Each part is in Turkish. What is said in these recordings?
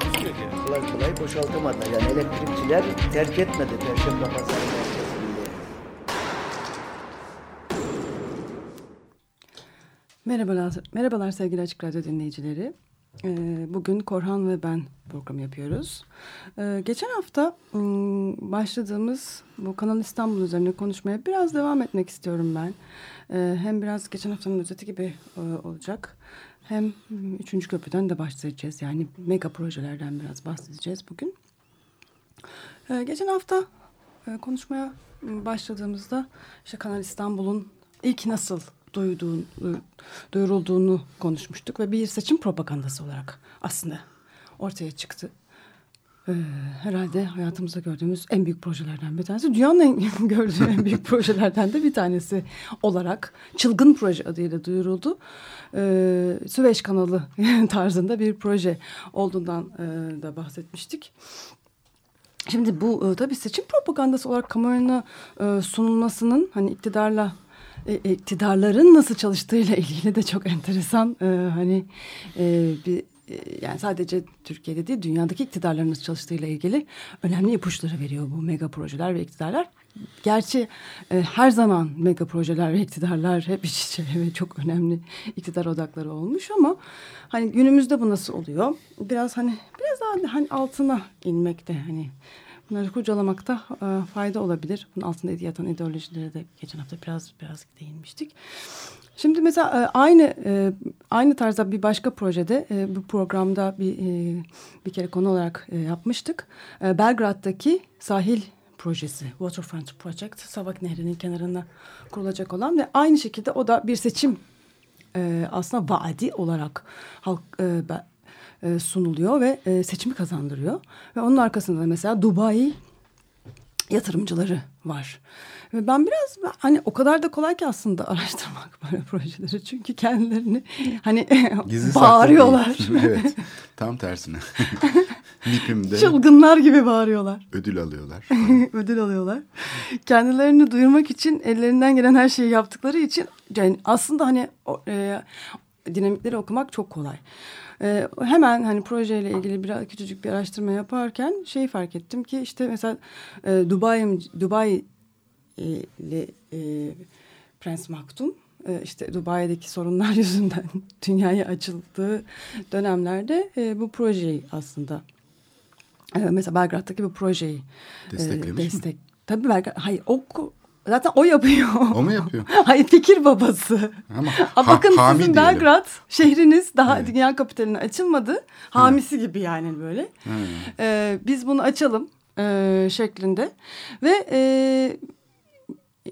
Takusuyor ki. kolay kolay boşaltamadılar. Yani elektrikçiler terk etmedi Perşembe Pazarı. Merhabalar, merhabalar sevgili Açık Radyo dinleyicileri. Ee, Bugün Korhan ve ben program yapıyoruz. Ee, Geçen hafta ım, başladığımız bu Kanal İstanbul üzerine konuşmaya biraz devam etmek istiyorum ben. Ee, Hem biraz geçen haftanın özeti gibi e, olacak. Hem üçüncü köprüden de başlayacağız. Yani mega projelerden biraz bahsedeceğiz bugün. Ee, Geçen hafta e, konuşmaya başladığımızda işte Kanal İstanbul'un ilk nasıl duyduğunu, duyurulduğunu konuşmuştuk ve bir seçim propagandası olarak aslında ortaya çıktı. Ee, herhalde hayatımızda gördüğümüz en büyük projelerden bir tanesi. Dünyanın en gördüğü en büyük projelerden de bir tanesi olarak çılgın proje adıyla duyuruldu. Ee, Süveyş kanalı tarzında bir proje olduğundan e, da bahsetmiştik. Şimdi bu e, tabii seçim propagandası olarak kamuoyuna e, sunulmasının hani iktidarla iktidarların nasıl çalıştığıyla ilgili de çok enteresan hani bir yani sadece Türkiye'de değil dünyadaki iktidarların nasıl çalıştığıyla ilgili önemli ipuçları veriyor bu mega projeler ve iktidarlar. Gerçi e, her zaman mega projeler ve iktidarlar hep iç içe ve çok önemli iktidar odakları olmuş ama hani günümüzde bu nasıl oluyor? Biraz hani biraz daha hani altına inmekte hani bunları kurcalamakta e, fayda olabilir. Bunun altında yatan ideolojilere de geçen hafta biraz biraz değinmiştik. Şimdi mesela e, aynı e, aynı tarzda bir başka projede e, bu programda bir bir kere konu olarak yapmıştık. Belgrad'daki sahil projesi Waterfront Project Savak Nehri'nin kenarına kurulacak olan ve aynı şekilde o da bir seçim aslında vaadi olarak halk e, sunuluyor ve e, seçimi kazandırıyor. Ve onun arkasında da mesela Dubai yatırımcıları var. Ve ben biraz hani o kadar da kolay ki aslında araştırmak böyle projeleri. Çünkü kendilerini hani Gizli bağırıyorlar. evet. Tam tersine. Nipim'de Çılgınlar gibi bağırıyorlar. ödül alıyorlar. ödül alıyorlar. Kendilerini duyurmak için ellerinden gelen her şeyi yaptıkları için yani aslında hani o, e, dinamikleri okumak çok kolay. E, hemen hani projeyle ilgili biraz küçücük bir araştırma yaparken şeyi fark ettim ki işte mesela e, Dubai Dubai e, ile e, Prens Maktum e, işte Dubai'deki sorunlar yüzünden dünyaya açıldığı dönemlerde e, bu projeyi aslında e, mesela Belgrad'daki bu projeyi e, Desteklemiş mi? destek. Tabii Belgrad hayır o zaten o yapıyor. O mu yapıyor? hayır fikir babası. Ama Ha, ha- bakın hami sizin. Belgrad şehriniz daha Evet. dünya kapitaline açılmadı. Hamisi gibi yani böyle. Ee, biz bunu açalım e, şeklinde ve e,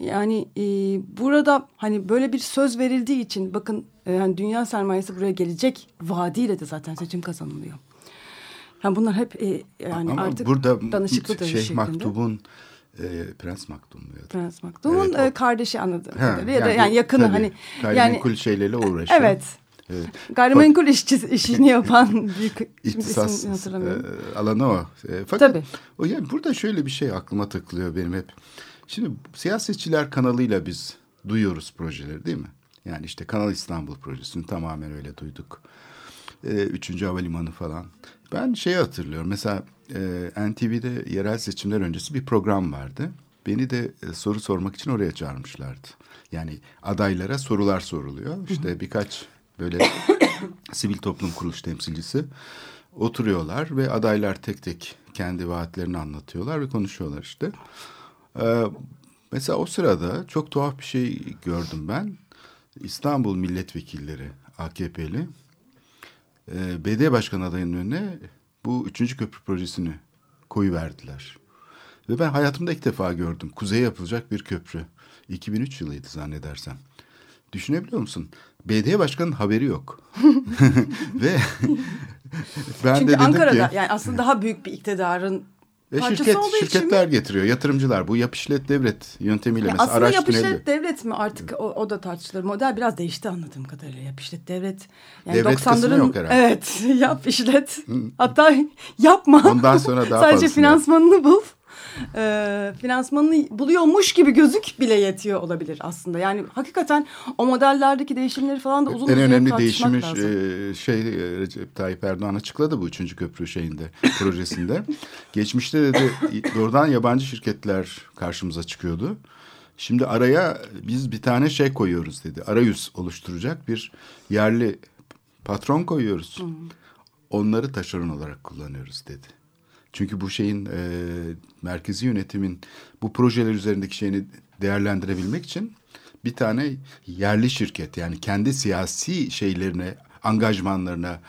yani e, burada hani böyle bir söz verildiği için bakın e, hani dünya sermayesi buraya gelecek vaadiyle de zaten seçim kazanılıyor. Yani bunlar hep e, yani Ama artık burada danışıklı şey şeklinde. Maktub'un e, Prens Maktum ya da? Prens Maktum'un Evet, o- e, kardeşi anladığım kadarıyla ya da yani yakını tabii, hani gayrimenkul şeylerle uğraşıyor. evet Evet. gayrimenkul işçi, işini yapan büyük İhtisas e, alanı o. E, fakat Tabii. o yani burada şöyle bir şey aklıma takılıyor benim hep. Şimdi siyasetçiler kanalıyla biz duyuyoruz projeleri değil mi? Yani işte Kanal İstanbul projesini tamamen öyle duyduk. E, üçüncü havalimanı falan. Ben şeyi hatırlıyorum. Mesela e, NTV'de yerel seçimler öncesi bir program vardı. Beni de e, soru sormak için oraya çağırmışlardı. Yani adaylara sorular soruluyor. İşte birkaç böyle sivil toplum kuruluş temsilcisi oturuyorlar ve adaylar tek tek kendi vaatlerini anlatıyorlar ve konuşuyorlar işte. Ee, mesela o sırada çok tuhaf bir şey gördüm ben. İstanbul milletvekilleri AKP'li e, BD başkan adayının önüne bu üçüncü köprü projesini koyu verdiler. Ve ben hayatımda ilk defa gördüm. Kuzeye yapılacak bir köprü. 2003 yılıydı zannedersem. Düşünebiliyor musun? BD başkanın haberi yok. Ve ben Çünkü de dedim Ankara'da ki yani aslında daha büyük bir iktidarın Ve parçası şirket, şirketler mi? getiriyor, yatırımcılar. Bu yap işlet devlet yöntemiyle Ya mesela aslında araç yap işlet devlet mi artık o, o da tartışılır. Model biraz değişti anladığım kadarıyla yap işlet devlet. Yani Devlet kısmı 90'ların yok herhalde. Evet yap işlet. Hatta yapma. Ondan sonra daha Sadece finansmanını bul. Ee, finansmanını buluyormuş gibi gözük bile yetiyor olabilir aslında. Yani hakikaten o modellerdeki değişimleri falan da uzun en uzun önemli değişimi e, şey e, Recep Tayyip Erdoğan açıkladı bu üçüncü köprü şeyinde projesinde. Geçmişte dedi doğrudan yabancı şirketler karşımıza çıkıyordu. Şimdi araya biz bir tane şey koyuyoruz dedi. Arayüz oluşturacak bir yerli patron koyuyoruz. Onları taşeron olarak kullanıyoruz dedi. Çünkü bu şeyin e, merkezi yönetimin bu projeler üzerindeki şeyini değerlendirebilmek için bir tane yerli şirket yani kendi siyasi şeylerine, angajmanlarına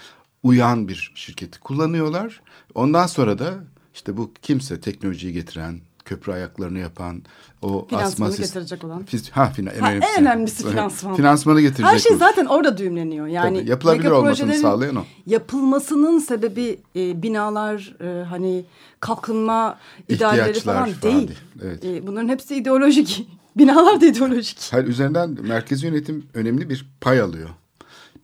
uyan bir şirketi kullanıyorlar. Ondan sonra da işte bu kimse teknolojiyi getiren, köprü ayaklarını yapan, o Finansmanı asma getirecek olan. Fiz- ha, fina, en, Ha, en önemlisi. önemlisi finansman. Finansmanı getirecek. Her şey bu. zaten orada düğümleniyor. Yani Tabii, yapılabilir olmasını sağlayan o. Yapılmasının sebebi e, binalar e, hani kalkınma idealleri falan falan değil. değil, evet. E, bunların hepsi ideolojik. Binalar da ideolojik. Hayır, üzerinden merkezi yönetim önemli bir pay alıyor.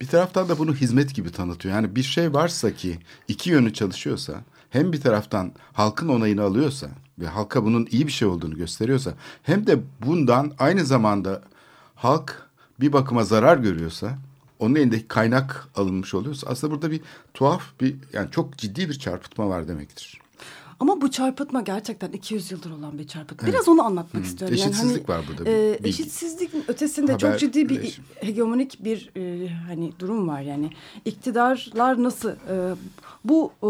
Bir taraftan da bunu hizmet gibi tanıtıyor. Yani bir şey varsa ki iki yönü çalışıyorsa hem bir taraftan halkın onayını alıyorsa ve halka bunun iyi bir şey olduğunu gösteriyorsa hem de bundan aynı zamanda halk bir bakıma zarar görüyorsa onun elindeki kaynak alınmış oluyorsa aslında burada bir tuhaf bir yani çok ciddi bir çarpıtma var demektir. Ama bu çarpıtma gerçekten 200 yıldır olan bir çarpıtma. Biraz onu anlatmak istiyorum. Eşitsizlik var burada bir e, eşitsizliğin ötesinde Haber, çok ciddi bir iletişim. hegemonik bir e, hani durum var yani. İktidarlar nasıl e, bu e,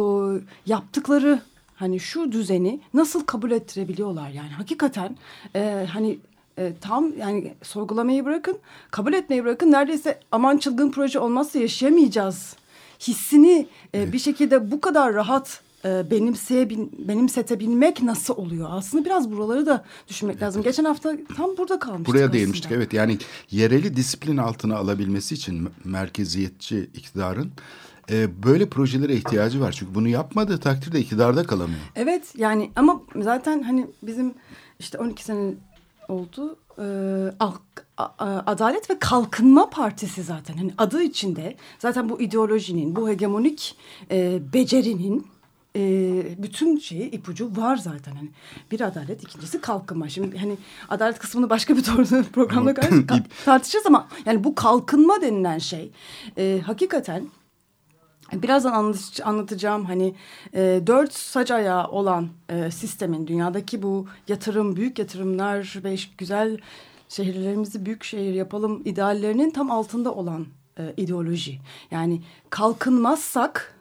yaptıkları hani şu düzeni nasıl kabul ettirebiliyorlar yani hakikaten e, hani e, tam yani sorgulamayı bırakın kabul etmeyi bırakın neredeyse aman çılgın proje olmazsa yaşayamayacağız hissini e, bir şekilde bu kadar rahat e, benimseyebil, benimsetebilmek nasıl oluyor? Aslında biraz buraları da düşünmek lazım. Geçen hafta tam burada kalmıştık Buraya aslında. değinmiştik evet yani yereli disiplin altına alabilmesi için merkeziyetçi iktidarın e, böyle projelere ihtiyacı var. Çünkü bunu yapmadığı takdirde iktidarda kalamıyor. Evet yani ama zaten hani bizim işte 12 sene oldu. Ee, Adalet ve Kalkınma Partisi zaten hani adı içinde zaten bu ideolojinin bu hegemonik e, becerinin e, bütün şeyi ipucu var zaten hani bir adalet ikincisi kalkınma şimdi hani adalet kısmını başka bir programda tartışacağız ama yani bu kalkınma denilen şey e, hakikaten Birazdan anlat- anlatacağım hani e, dört sac ayağı olan e, sistemin dünyadaki bu yatırım, büyük yatırımlar ve güzel şehirlerimizi büyük şehir yapalım ideallerinin tam altında olan e, ideoloji. Yani kalkınmazsak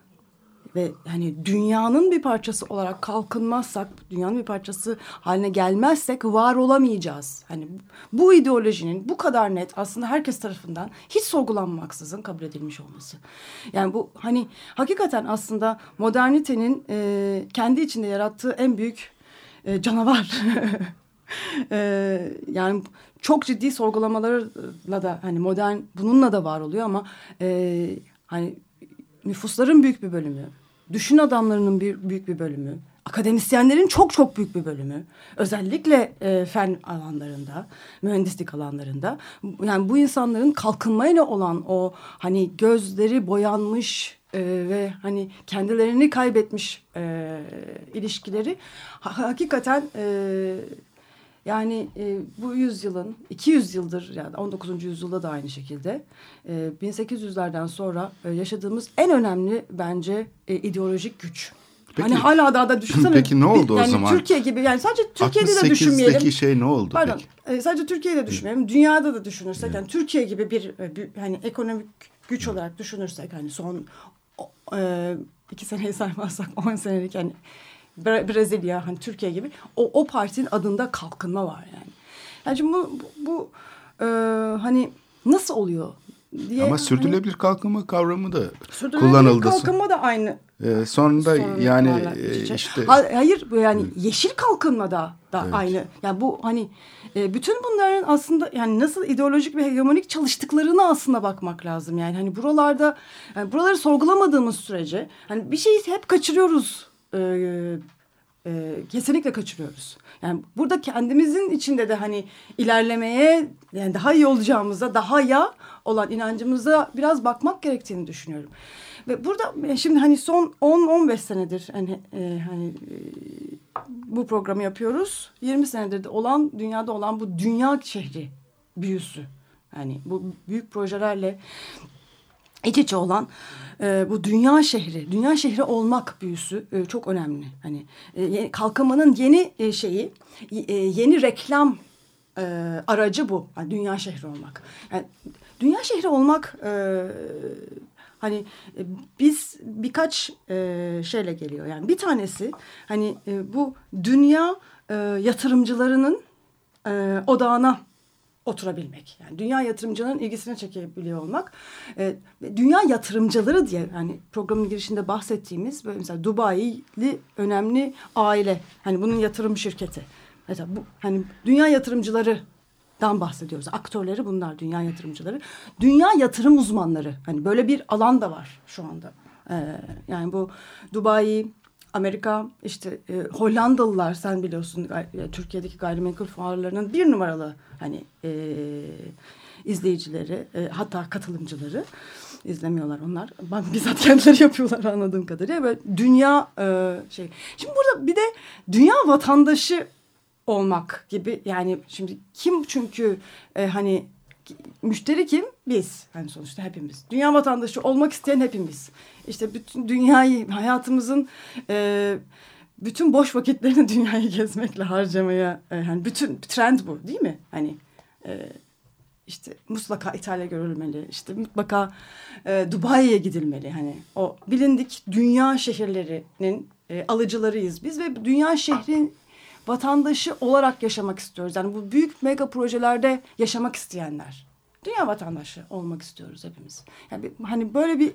ve hani dünyanın bir parçası olarak kalkınmazsak, dünyanın bir parçası haline gelmezsek var olamayacağız. Hani bu ideolojinin bu kadar net aslında herkes tarafından hiç sorgulanmaksızın kabul edilmiş olması. Yani bu hani hakikaten aslında modernitenin e, kendi içinde yarattığı en büyük e, canavar. e, yani çok ciddi sorgulamalarla da hani modern bununla da var oluyor ama e, hani nüfusların büyük bir bölümü, düşün adamlarının bir büyük bir bölümü, akademisyenlerin çok çok büyük bir bölümü, özellikle e, fen alanlarında, mühendislik alanlarında, yani bu insanların kalkınmayla olan o hani gözleri boyanmış e, ve hani kendilerini kaybetmiş e, ilişkileri ha- hakikaten e, yani e, bu yüzyılın 200 yıldır yani 19. yüzyılda da aynı şekilde e, 1800'lerden sonra e, yaşadığımız en önemli bence e, ideolojik güç. Peki- hani hala daha da düşünsene. Peki ne oldu o yani zaman? Türkiye gibi yani sadece Türkiye'de de düşünmeyelim. 68'deki şey ne oldu Pardon. peki? e, sadece Türkiye'de düşünmeyelim. Dünyada da düşünürsek yani Türkiye gibi bir, e, bir hani ekonomik güç olarak düşünürsek hani son o, e, iki seneyi saymazsak on senelik hani Bre- Brezilya hani Türkiye gibi o, o partinin adında kalkınma var yani. Yani şimdi bu, bu, e, hani nasıl oluyor diye Ama hani, sürdürülebilir kalkınma kavramı da kullanıldı. kalkınma da aynı Ee, sonunda yani e, işte Ha- hayır bu yani yeşil kalkınmada da Evet. aynı. Yani bu hani e, bütün bunların aslında yani nasıl ideolojik ve hegemonik çalıştıklarını aslında bakmak lazım. Yani hani buralarda yani buraları sorgulamadığımız sürece hani bir şeyi hep kaçırıyoruz. E, e, kesinlikle kaçırıyoruz. Yani burada kendimizin içinde de hani ilerlemeye yani daha iyi olacağımıza daha ya olan inancımıza biraz bakmak gerektiğini düşünüyorum. Ve burada e, şimdi hani son 10-15 senedir hani e, hani e, bu programı yapıyoruz. 20 senedir de olan dünyada olan bu dünya şehri büyüsü. Yani bu büyük projelerle iç içe olan e, bu dünya şehri, dünya şehri olmak büyüsü e, çok önemli. Hani e, kalkınmanın yeni e, şeyi, e, yeni reklam e, aracı bu. Yani dünya şehri olmak. Yani dünya şehri olmak e, hani e, biz birkaç e, şeyle geliyor. Yani bir tanesi hani e, bu dünya e, yatırımcılarının e, odağına oturabilmek. Yani dünya yatırımcıların ilgisini çekebiliyor olmak. E, dünya yatırımcıları diye yani programın girişinde bahsettiğimiz böyle mesela Dubai'li önemli aile. Hani bunun yatırım şirketi. Mesela bu hani dünya yatırımcıları dan bahsediyoruz. Aktörleri bunlar dünya yatırımcıları. Dünya yatırım uzmanları. Hani böyle bir alan da var şu anda. Ee, yani bu Dubai, Amerika, işte e, Hollandalılar sen biliyorsun Türkiye'deki gayrimenkul fuarlarının bir numaralı hani e, izleyicileri e, hatta katılımcıları izlemiyorlar onlar. Ben bizzat kendileri yapıyorlar anladığım kadarıyla. Böyle dünya e, şey. Şimdi burada bir de dünya vatandaşı olmak gibi yani şimdi kim çünkü e, hani müşteri kim? Biz. Hani sonuçta hepimiz. Dünya vatandaşı olmak isteyen hepimiz. İşte bütün dünyayı, hayatımızın e, bütün boş vakitlerini dünyayı gezmekle harcamaya, e, hani bütün trend bu değil mi? Hani e, işte mutlaka İtalya görülmeli, işte mutlaka e, Dubai'ye gidilmeli. Hani o bilindik dünya şehirlerinin e, alıcılarıyız biz ve dünya şehrin vatandaşı olarak yaşamak istiyoruz. Yani bu büyük mega projelerde yaşamak isteyenler. Dünya vatandaşı olmak istiyoruz hepimiz. Yani hani böyle bir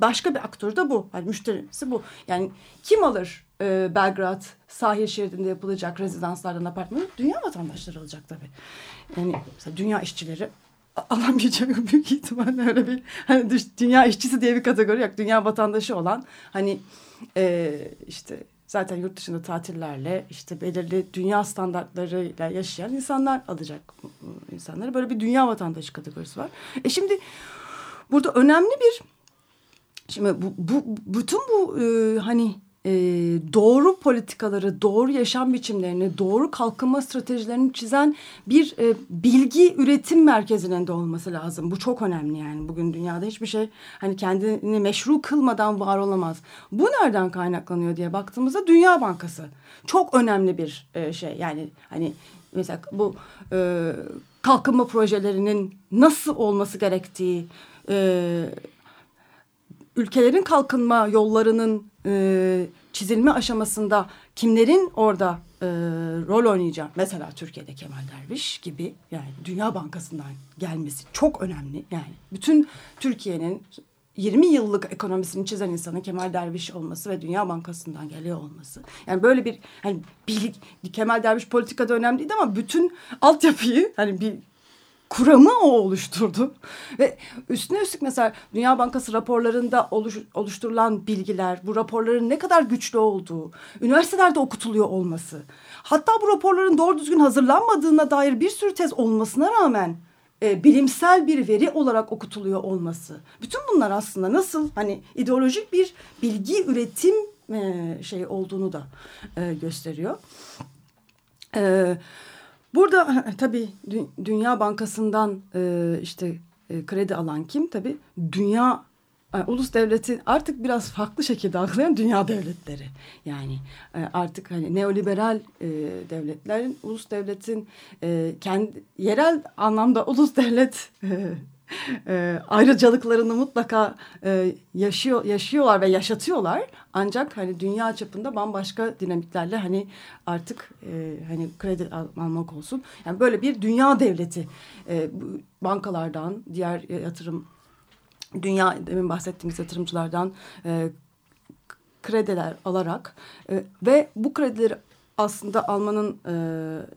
başka bir aktör de bu. Hani müşterisi bu. Yani kim alır e, Belgrad sahil şeridinde yapılacak rezidanslardan apartmanı? Dünya vatandaşları alacak tabii. Yani mesela dünya işçileri alamayacak büyük ihtimalle öyle bir hani dünya işçisi diye bir kategori yok. Dünya vatandaşı olan hani e, işte zaten yurt dışında tatillerle işte belirli dünya standartlarıyla yaşayan insanlar alacak insanları. Böyle bir dünya vatandaşı kategorisi var. E şimdi burada önemli bir şimdi bu, bu bütün bu e, hani e, doğru politikaları, doğru yaşam biçimlerini, doğru kalkınma stratejilerini çizen bir e, bilgi üretim merkezinin de olması lazım. Bu çok önemli yani. Bugün dünyada hiçbir şey hani kendini meşru kılmadan var olamaz. Bu nereden kaynaklanıyor diye baktığımızda Dünya Bankası çok önemli bir e, şey. Yani hani mesela bu e, kalkınma projelerinin nasıl olması gerektiği, e, ülkelerin kalkınma yollarının e, çizilme aşamasında kimlerin orada e, rol oynayacak? Mesela Türkiye'de Kemal Derviş gibi yani Dünya Bankası'ndan gelmesi çok önemli. Yani bütün Türkiye'nin 20 yıllık ekonomisini çizen insanın Kemal Derviş olması ve Dünya Bankası'ndan geliyor olması. Yani böyle bir hani bir, Kemal Derviş politikada önemli değil ama bütün altyapıyı hani bir kuramı o oluşturdu. Ve üstüne üstlük mesela Dünya Bankası raporlarında oluş, oluşturulan bilgiler, bu raporların ne kadar güçlü olduğu, üniversitelerde okutuluyor olması, hatta bu raporların doğru düzgün hazırlanmadığına dair bir sürü tez olmasına rağmen e, bilimsel bir veri olarak okutuluyor olması. Bütün bunlar aslında nasıl hani ideolojik bir bilgi üretim e, şey olduğunu da e, gösteriyor. Evet. Burada tabii Dünya Bankası'ndan e, işte e, kredi alan kim? Tabii dünya e, ulus devleti artık biraz farklı şekilde algılayan dünya devletleri. Yani artık hani neoliberal devletlerin ulus devletin kendi yerel anlamda ulus devlet e, ayrıcalıklarını mutlaka e, yaşıyor yaşıyorlar ve yaşatıyorlar. Ancak hani dünya çapında bambaşka dinamiklerle hani artık e, hani kredi almak olsun. Yani böyle bir dünya devleti e, bankalardan, diğer yatırım dünya demin bahsettiğimiz yatırımcılardan e, krediler alarak e, ve bu kredileri aslında almanın e,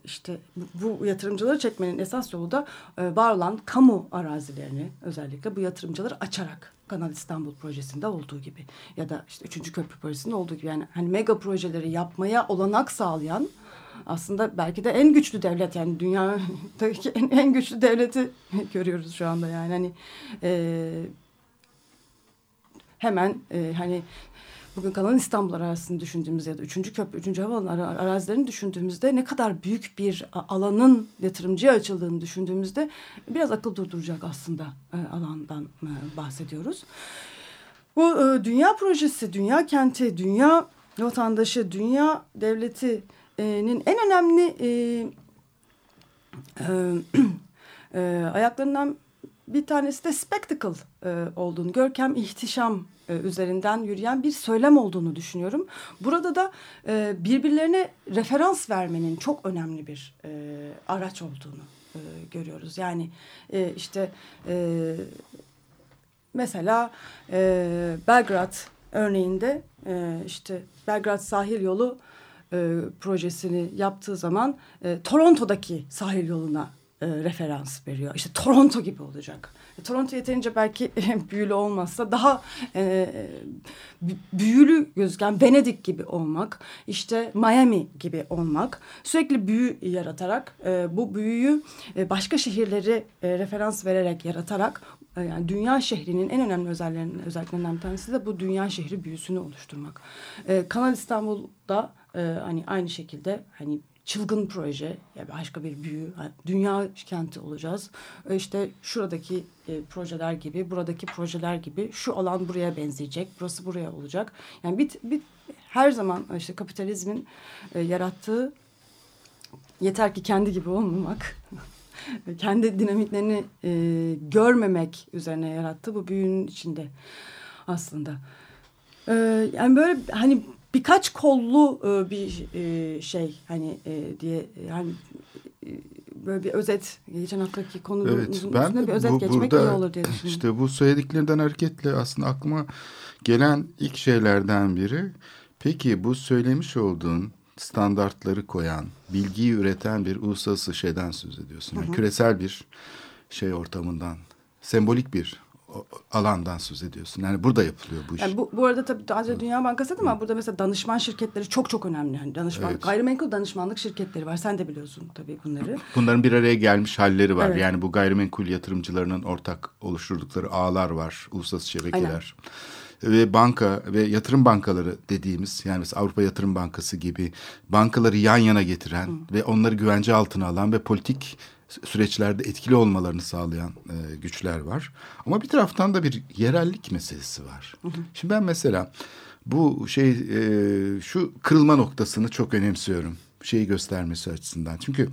işte bu, yatırımcıları çekmenin esas yolu da e, var olan kamu arazilerini özellikle bu yatırımcıları açarak Kanal İstanbul projesinde olduğu gibi ya da işte üçüncü köprü projesinde olduğu gibi. Yani hani mega projeleri yapmaya olanak sağlayan aslında belki de en güçlü devlet yani dünyadaki en, en güçlü devleti görüyoruz şu anda yani. Hani e, hemen e, hani bugün kalan İstanbul arazisini düşündüğümüzde ya da üçüncü köprü, üçüncü havaalanı arazilerini düşündüğümüzde ne kadar büyük bir alanın yatırımcıya açıldığını düşündüğümüzde biraz akıl durduracak aslında e, alandan e, bahsediyoruz. Bu e, dünya projesi, dünya kenti, dünya vatandaşı, dünya devletinin en önemli e, e, e, ayaklarından bir tanesi de spectacle e, olduğunu, görkem, ihtişam e, üzerinden yürüyen bir söylem olduğunu düşünüyorum. Burada da e, birbirlerine referans vermenin çok önemli bir e, araç olduğunu e, görüyoruz. Yani e, işte e, mesela e, Belgrad örneğinde e, işte Belgrad sahil yolu e, projesini yaptığı zaman e, Toronto'daki sahil yoluna e, referans veriyor. İşte Toronto gibi olacak. Toronto yeterince belki büyülü olmazsa daha e, büyülü gözüken Venedik gibi olmak, işte Miami gibi olmak, sürekli büyü yaratarak e, bu büyüyü e, başka şehirleri e, referans vererek yaratarak e, yani dünya şehrinin en önemli özelliklerinden, özelliklerinden bir tanesi de bu dünya şehri büyüsünü oluşturmak. E, Kanal İstanbul'da e, hani aynı şekilde hani çılgın proje, ya başka bir büyü, dünya kenti olacağız. E, işte şuradaki e, projeler gibi, buradaki projeler gibi şu alan buraya benzeyecek, burası buraya olacak. Yani bir, bir her zaman işte kapitalizmin e, yarattığı yeter ki kendi gibi olmamak, kendi dinamiklerini e, görmemek üzerine yarattığı bu büyünün içinde aslında. E, yani böyle hani birkaç kollu e, bir e, şey hani e, diye yani e, böyle bir özet geçen haftaki konunun evet, ben bir özet bu, geçmek burada, iyi olur diye düşünüyorum. İşte bu söylediklerinden hareketle aslında aklıma gelen ilk şeylerden biri peki bu söylemiş olduğun standartları koyan, bilgiyi üreten bir uluslararası şeyden söz ediyorsun. Yani hı hı. küresel bir şey ortamından, sembolik bir alandan söz ediyorsun. Yani burada yapılıyor bu iş. Yani bu, bu arada tabii sadece Dünya Bankası ama burada mesela danışman şirketleri çok çok önemli. Hani danışman, evet. Gayrimenkul danışmanlık şirketleri var. Sen de biliyorsun tabii bunları. Bunların bir araya gelmiş halleri var. Evet. Yani bu gayrimenkul yatırımcılarının ortak oluşturdukları ağlar var. Uluslararası şebekeler. Aynen ve banka ve yatırım bankaları dediğimiz yani mesela Avrupa Yatırım Bankası gibi bankaları yan yana getiren Hı. ve onları güvence altına alan ve politik süreçlerde etkili olmalarını sağlayan e, güçler var. Ama bir taraftan da bir yerellik meselesi var. Hı hı. Şimdi ben mesela bu şey e, şu kırılma noktasını çok önemsiyorum. Şeyi göstermesi açısından. Çünkü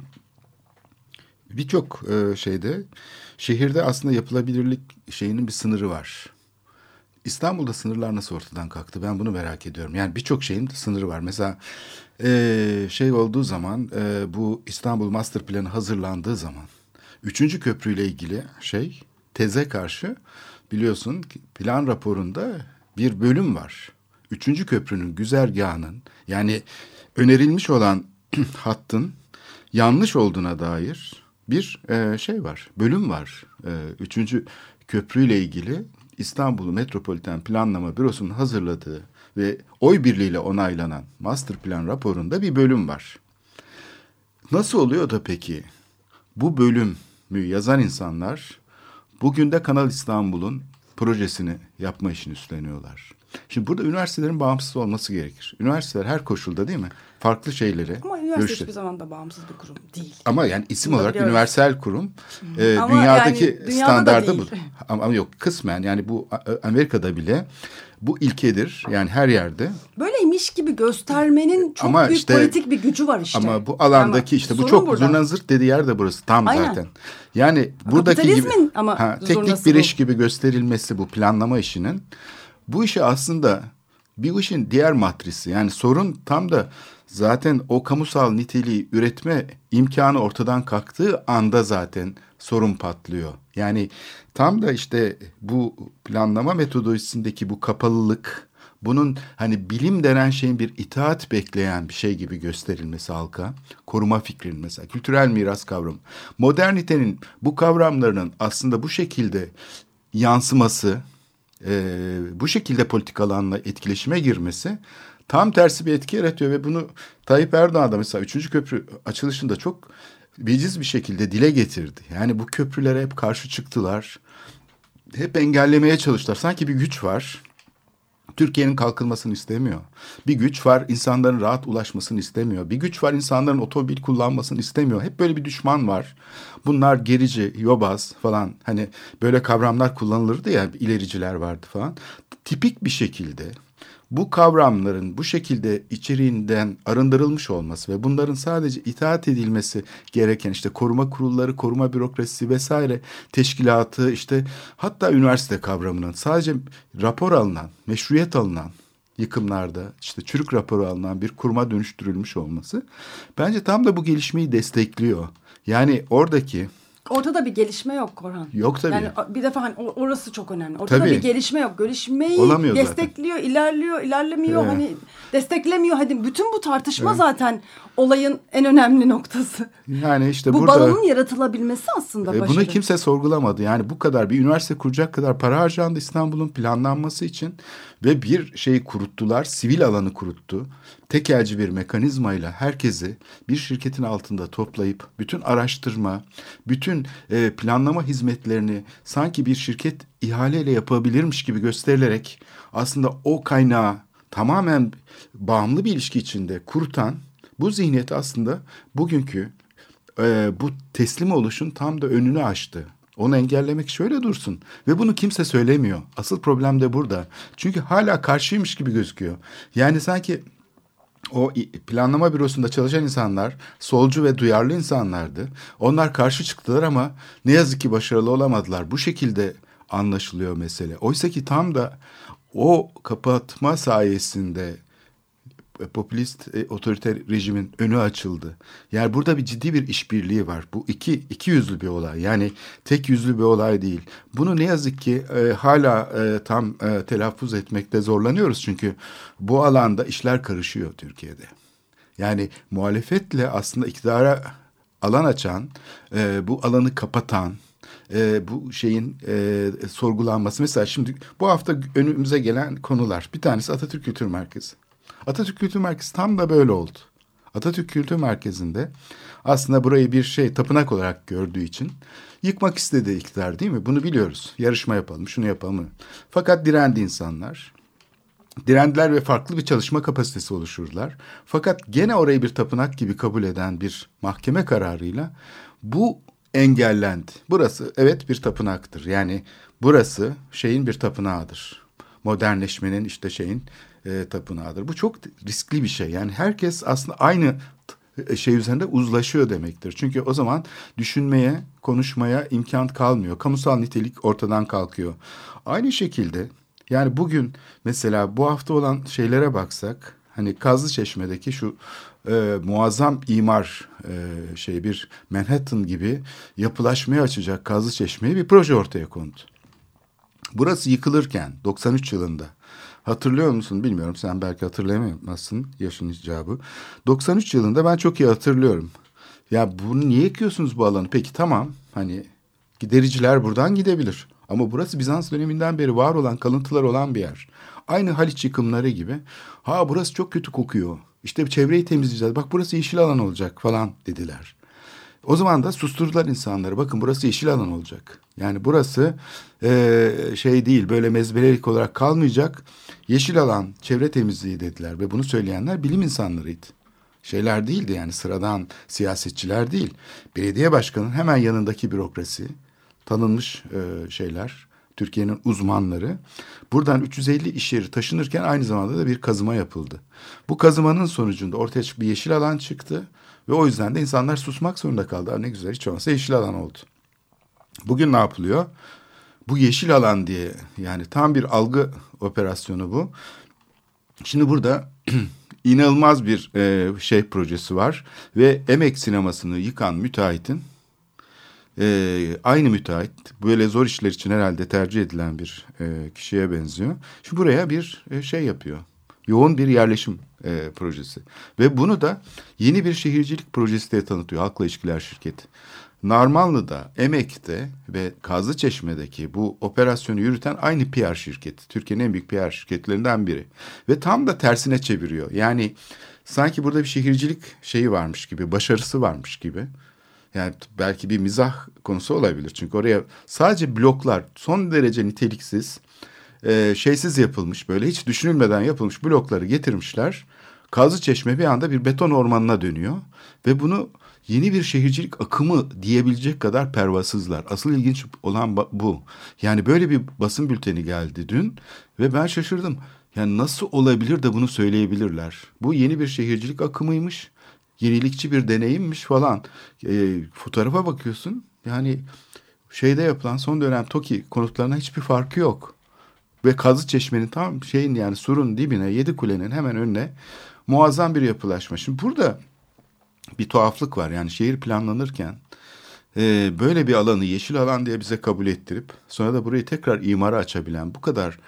birçok e, şeyde şehirde aslında yapılabilirlik şeyinin bir sınırı var. İstanbul'da sınırlar nasıl ortadan kalktı? Ben bunu merak ediyorum. Yani birçok şeyin sınırı var. Mesela e, şey olduğu zaman e, bu İstanbul Master Planı hazırlandığı zaman üçüncü köprüyle ilgili şey teze karşı biliyorsun plan raporunda bir bölüm var. Üçüncü köprünün güzergahının yani önerilmiş olan hattın yanlış olduğuna dair bir e, şey var, bölüm var. E, üçüncü köprüyle ilgili İstanbul Metropoliten Planlama Bürosu'nun hazırladığı ve oy birliğiyle onaylanan master plan raporunda bir bölüm var. Nasıl oluyor da peki bu bölümü yazan insanlar bugün de Kanal İstanbul'un projesini yapma işini üstleniyorlar. Şimdi burada üniversitelerin bağımsız olması gerekir. Üniversiteler her koşulda değil mi? Farklı şeyleri. Ama üniversite görüşte. hiçbir zaman da bağımsız bir kurum değil. Ama yani isim Bunu olarak biliyoruz. üniversal kurum. E, dünyadaki yani, standardı bu. Ama, ama yok kısmen yani bu Amerika'da bile bu ilkedir. Yani her yerde. Böyleymiş gibi göstermenin çok ama büyük işte, politik bir gücü var işte. Ama bu alandaki ama işte bu çok zurna zırt dediği yer de burası tam Aynen. zaten. Yani buradaki gibi ama ha, teknik bir iş gibi gösterilmesi bu planlama işinin bu işi aslında bir işin diğer matrisi. Yani sorun tam da zaten o kamusal niteliği üretme imkanı ortadan kalktığı anda zaten sorun patlıyor. Yani tam da işte bu planlama metodolojisindeki bu kapalılık, bunun hani bilim denen şeyin bir itaat bekleyen bir şey gibi gösterilmesi halka, koruma fikrinin mesela kültürel miras kavramı, modernitenin bu kavramlarının aslında bu şekilde yansıması, e, bu şekilde politik alanla etkileşime girmesi tam tersi bir etki yaratıyor ve bunu Tayyip Erdoğan da mesela 3. köprü açılışında çok veciz bir şekilde dile getirdi. Yani bu köprülere hep karşı çıktılar. Hep engellemeye çalıştılar. Sanki bir güç var. Türkiye'nin kalkınmasını istemiyor. Bir güç var insanların rahat ulaşmasını istemiyor. Bir güç var insanların otomobil kullanmasını istemiyor. Hep böyle bir düşman var. Bunlar gerici, yobaz falan hani böyle kavramlar kullanılırdı ya ilericiler vardı falan. Tipik bir şekilde bu kavramların bu şekilde içeriğinden arındırılmış olması ve bunların sadece itaat edilmesi gereken işte koruma kurulları, koruma bürokrasisi vesaire teşkilatı işte hatta üniversite kavramının sadece rapor alınan, meşruiyet alınan yıkımlarda işte çürük raporu alınan bir kuruma dönüştürülmüş olması bence tam da bu gelişmeyi destekliyor. Yani oradaki Ortada bir gelişme yok Korhan. Yok tabii. Yani bir defa hani orası çok önemli. Ortada Tabii. bir gelişme yok. Gelişmeyi Olamıyor zaten. destekliyor, ilerliyor, ilerlemiyor. Evet. Hani desteklemiyor. Hadi bütün bu tartışma zaten olayın en önemli noktası. yani işte bu burada balonun yaratılabilmesi aslında E, başarı. Bunu kimse sorgulamadı. Yani bu kadar bir üniversite kuracak kadar para harcandı İstanbul'un planlanması için ve bir şeyi kuruttular, sivil alanı kuruttu. Tekelci bir mekanizmayla herkesi bir şirketin altında toplayıp bütün araştırma, bütün e, planlama hizmetlerini sanki bir şirket ihaleyle yapabilirmiş gibi gösterilerek aslında o kaynağı tamamen bağımlı bir ilişki içinde kurutan bu zihniyeti aslında bugünkü e, bu teslim oluşun tam da önünü açtı. Onu engellemek şöyle dursun. Ve bunu kimse söylemiyor. Asıl problem de burada. Çünkü hala karşıymış gibi gözüküyor. Yani sanki o planlama bürosunda çalışan insanlar solcu ve duyarlı insanlardı. Onlar karşı çıktılar ama ne yazık ki başarılı olamadılar. Bu şekilde anlaşılıyor mesele. Oysa ki tam da o kapatma sayesinde popülist e, otoriter rejimin önü açıldı. Yani burada bir ciddi bir işbirliği var. Bu iki iki yüzlü bir olay. Yani tek yüzlü bir olay değil. Bunu ne yazık ki e, hala e, tam e, telaffuz etmekte zorlanıyoruz çünkü bu alanda işler karışıyor Türkiye'de. Yani muhalefetle aslında iktidara alan açan, e, bu alanı kapatan, e, bu şeyin e, sorgulanması. Mesela şimdi bu hafta önümüze gelen konular. Bir tanesi Atatürk Kültür Merkezi. Atatürk Kültür Merkezi tam da böyle oldu. Atatürk Kültür Merkezi'nde aslında burayı bir şey tapınak olarak gördüğü için yıkmak istedi iktidar değil mi? Bunu biliyoruz. Yarışma yapalım, şunu yapalım. Fakat direndi insanlar. Direndiler ve farklı bir çalışma kapasitesi oluşturdular. Fakat gene orayı bir tapınak gibi kabul eden bir mahkeme kararıyla bu engellendi. Burası evet bir tapınaktır. Yani burası şeyin bir tapınağıdır. Modernleşmenin işte şeyin e, tapınağıdır. Bu çok riskli bir şey. Yani herkes aslında aynı t- şey üzerinde uzlaşıyor demektir. Çünkü o zaman düşünmeye, konuşmaya imkan kalmıyor. Kamusal nitelik ortadan kalkıyor. Aynı şekilde yani bugün mesela bu hafta olan şeylere baksak hani Kazlı Çeşme'deki şu e, muazzam imar e, şey bir Manhattan gibi yapılaşmaya açacak Kazlı Çeşme'ye bir proje ortaya kondu. Burası yıkılırken 93 yılında hatırlıyor musun bilmiyorum sen belki hatırlayamazsın yaşın icabı. 93 yılında ben çok iyi hatırlıyorum. Ya bunu niye yıkıyorsunuz bu alanı? Peki tamam hani gidericiler buradan gidebilir. Ama burası Bizans döneminden beri var olan kalıntılar olan bir yer. Aynı Haliç yıkımları gibi. Ha burası çok kötü kokuyor. İşte çevreyi temizleyeceğiz. Bak burası yeşil alan olacak falan dediler. O zaman da susturdular insanları. Bakın burası yeşil alan olacak. Yani burası e, şey değil böyle mezbelelik olarak kalmayacak. Yeşil alan, çevre temizliği dediler. Ve bunu söyleyenler bilim insanlarıydı. Şeyler değildi yani sıradan siyasetçiler değil. Belediye başkanının hemen yanındaki bürokrasi, tanınmış e, şeyler, Türkiye'nin uzmanları. Buradan 350 iş yeri taşınırken aynı zamanda da bir kazıma yapıldı. Bu kazımanın sonucunda ortaya çık bir yeşil alan çıktı. Ve o yüzden de insanlar susmak zorunda kaldı. Ne güzel hiç olmazsa yeşil alan oldu. Bugün ne yapılıyor? Bu yeşil alan diye yani tam bir algı operasyonu bu. Şimdi burada inanılmaz bir e, şey projesi var ve emek sinemasını yıkan müteahhitin Ee, aynı müteahhit böyle zor işler için herhalde tercih edilen bir e, kişiye benziyor. Şu buraya bir e, şey yapıyor. Yoğun bir yerleşim e, projesi. Ve bunu da yeni bir şehircilik projesi diye tanıtıyor Halkla İlişkiler Şirketi. Narmanlı'da, Emek'te ve Kazlıçeşme'deki bu operasyonu yürüten aynı PR şirketi. Türkiye'nin en büyük PR şirketlerinden biri. Ve tam da tersine çeviriyor. Yani sanki burada bir şehircilik şeyi varmış gibi, başarısı varmış gibi. Yani belki bir mizah konusu olabilir. Çünkü oraya sadece bloklar son derece niteliksiz, e, şeysiz yapılmış, böyle hiç düşünülmeden yapılmış blokları getirmişler. Kazlıçeşme bir anda bir beton ormanına dönüyor ve bunu yeni bir şehircilik akımı diyebilecek kadar pervasızlar. Asıl ilginç olan bu. Yani böyle bir basın bülteni geldi dün ve ben şaşırdım. Yani nasıl olabilir de bunu söyleyebilirler? Bu yeni bir şehircilik akımıymış. Yenilikçi bir deneyimmiş falan. E, fotoğrafa bakıyorsun. Yani şeyde yapılan son dönem TOKİ konutlarına hiçbir farkı yok. Ve Kazı Çeşme'nin tam şeyin yani surun dibine, Yedi Kule'nin hemen önüne muazzam bir yapılaşma. Şimdi burada bir tuhaflık var. Yani şehir planlanırken e, böyle bir alanı yeşil alan diye bize kabul ettirip sonra da burayı tekrar imara açabilen bu kadar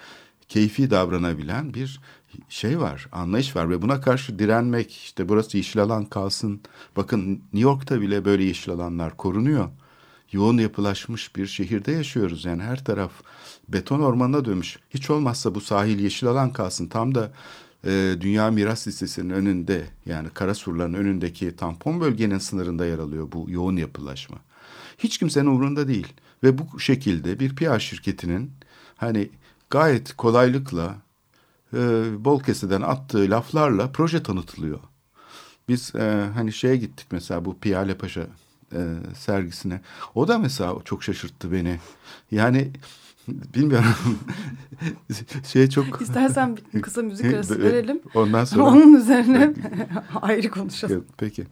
keyfi davranabilen bir şey var, anlayış var ve buna karşı direnmek işte burası yeşil alan kalsın. Bakın New York'ta bile böyle yeşil alanlar korunuyor. Yoğun yapılaşmış bir şehirde yaşıyoruz yani her taraf beton ormanına dönmüş. Hiç olmazsa bu sahil yeşil alan kalsın. Tam da e, Dünya Miras Listesi'nin önünde yani Karasurların önündeki tampon bölgenin sınırında yer alıyor bu yoğun yapılaşma. Hiç kimsenin umurunda değil ve bu şekilde bir PR şirketinin hani gayet kolaylıkla e, bol keseden attığı laflarla proje tanıtılıyor. Biz e, hani şeye gittik mesela bu Piyale Paşa e, sergisine. O da mesela çok şaşırttı beni. Yani bilmiyorum. şey çok... İstersen kısa müzik arası verelim. Ondan sonra... Onun üzerine ayrı konuşalım. Peki.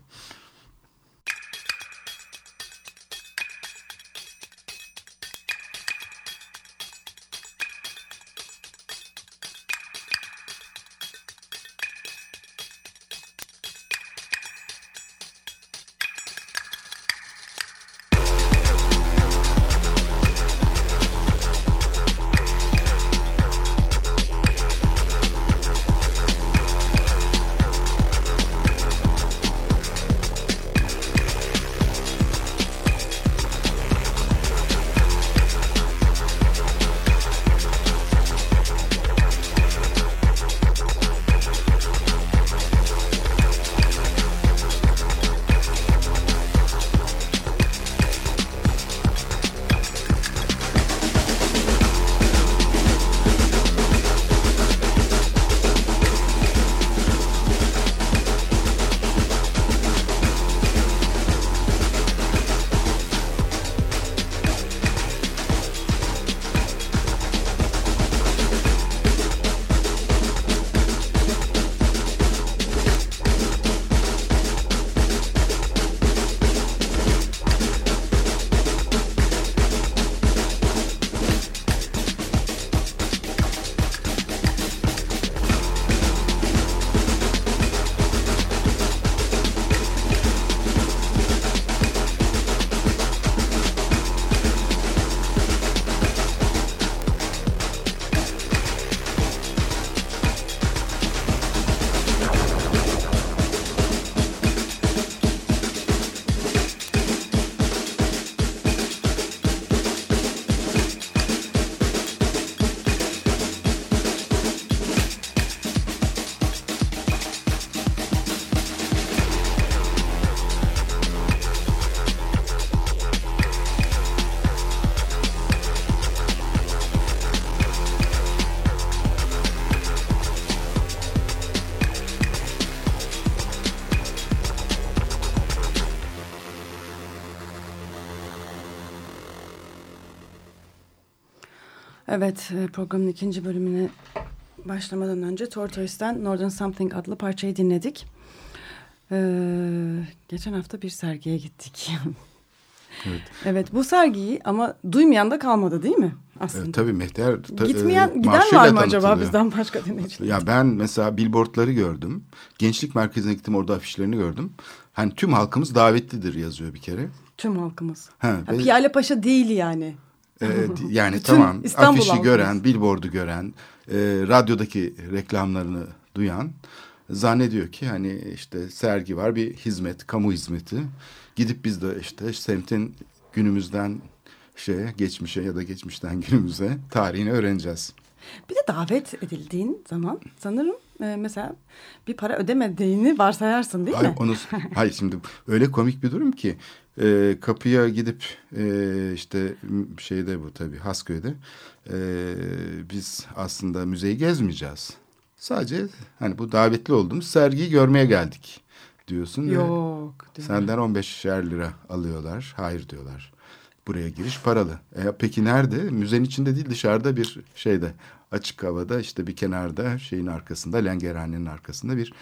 Evet, e, programın ikinci bölümüne başlamadan önce Tortoise'den Northern Something adlı parçayı dinledik. Ee, geçen hafta bir sergiye gittik. Evet. evet bu sergiyi ama duymayan da kalmadı değil mi aslında? Evet, tabii Mehter. Ta, Gitmeyen, e, giden var mı acaba bizden başka dinleyiciler? Ya ben mesela billboardları gördüm. Gençlik merkezine gittim orada afişlerini gördüm. Hani tüm halkımız davetlidir yazıyor bir kere. Tüm halkımız. Ha, Ha, ve- Piyale Paşa değil yani. Ee, yani Bütün tamam İstanbul afişi halkımız. gören, billboardu gören, e, radyodaki reklamlarını duyan zannediyor ki hani işte sergi var bir hizmet, kamu hizmeti. Gidip biz de işte semtin günümüzden şeye, geçmişe ya da geçmişten günümüze tarihini öğreneceğiz. Bir de davet edildiğin zaman sanırım e, mesela bir para ödemediğini varsayarsın değil Hayır, mi? onu, hayır şimdi öyle komik bir durum ki e, kapıya gidip e, işte şeyde bu tabii Hasköy'de e, biz aslında müzeyi gezmeyeceğiz. Sadece hani bu davetli olduğumuz sergiyi görmeye geldik diyorsun. Yok. Senden 15'er lira alıyorlar. Hayır diyorlar. Buraya giriş paralı. E, peki nerede? Müzenin içinde değil dışarıda bir şeyde açık havada işte bir kenarda şeyin arkasında lengerhanenin arkasında bir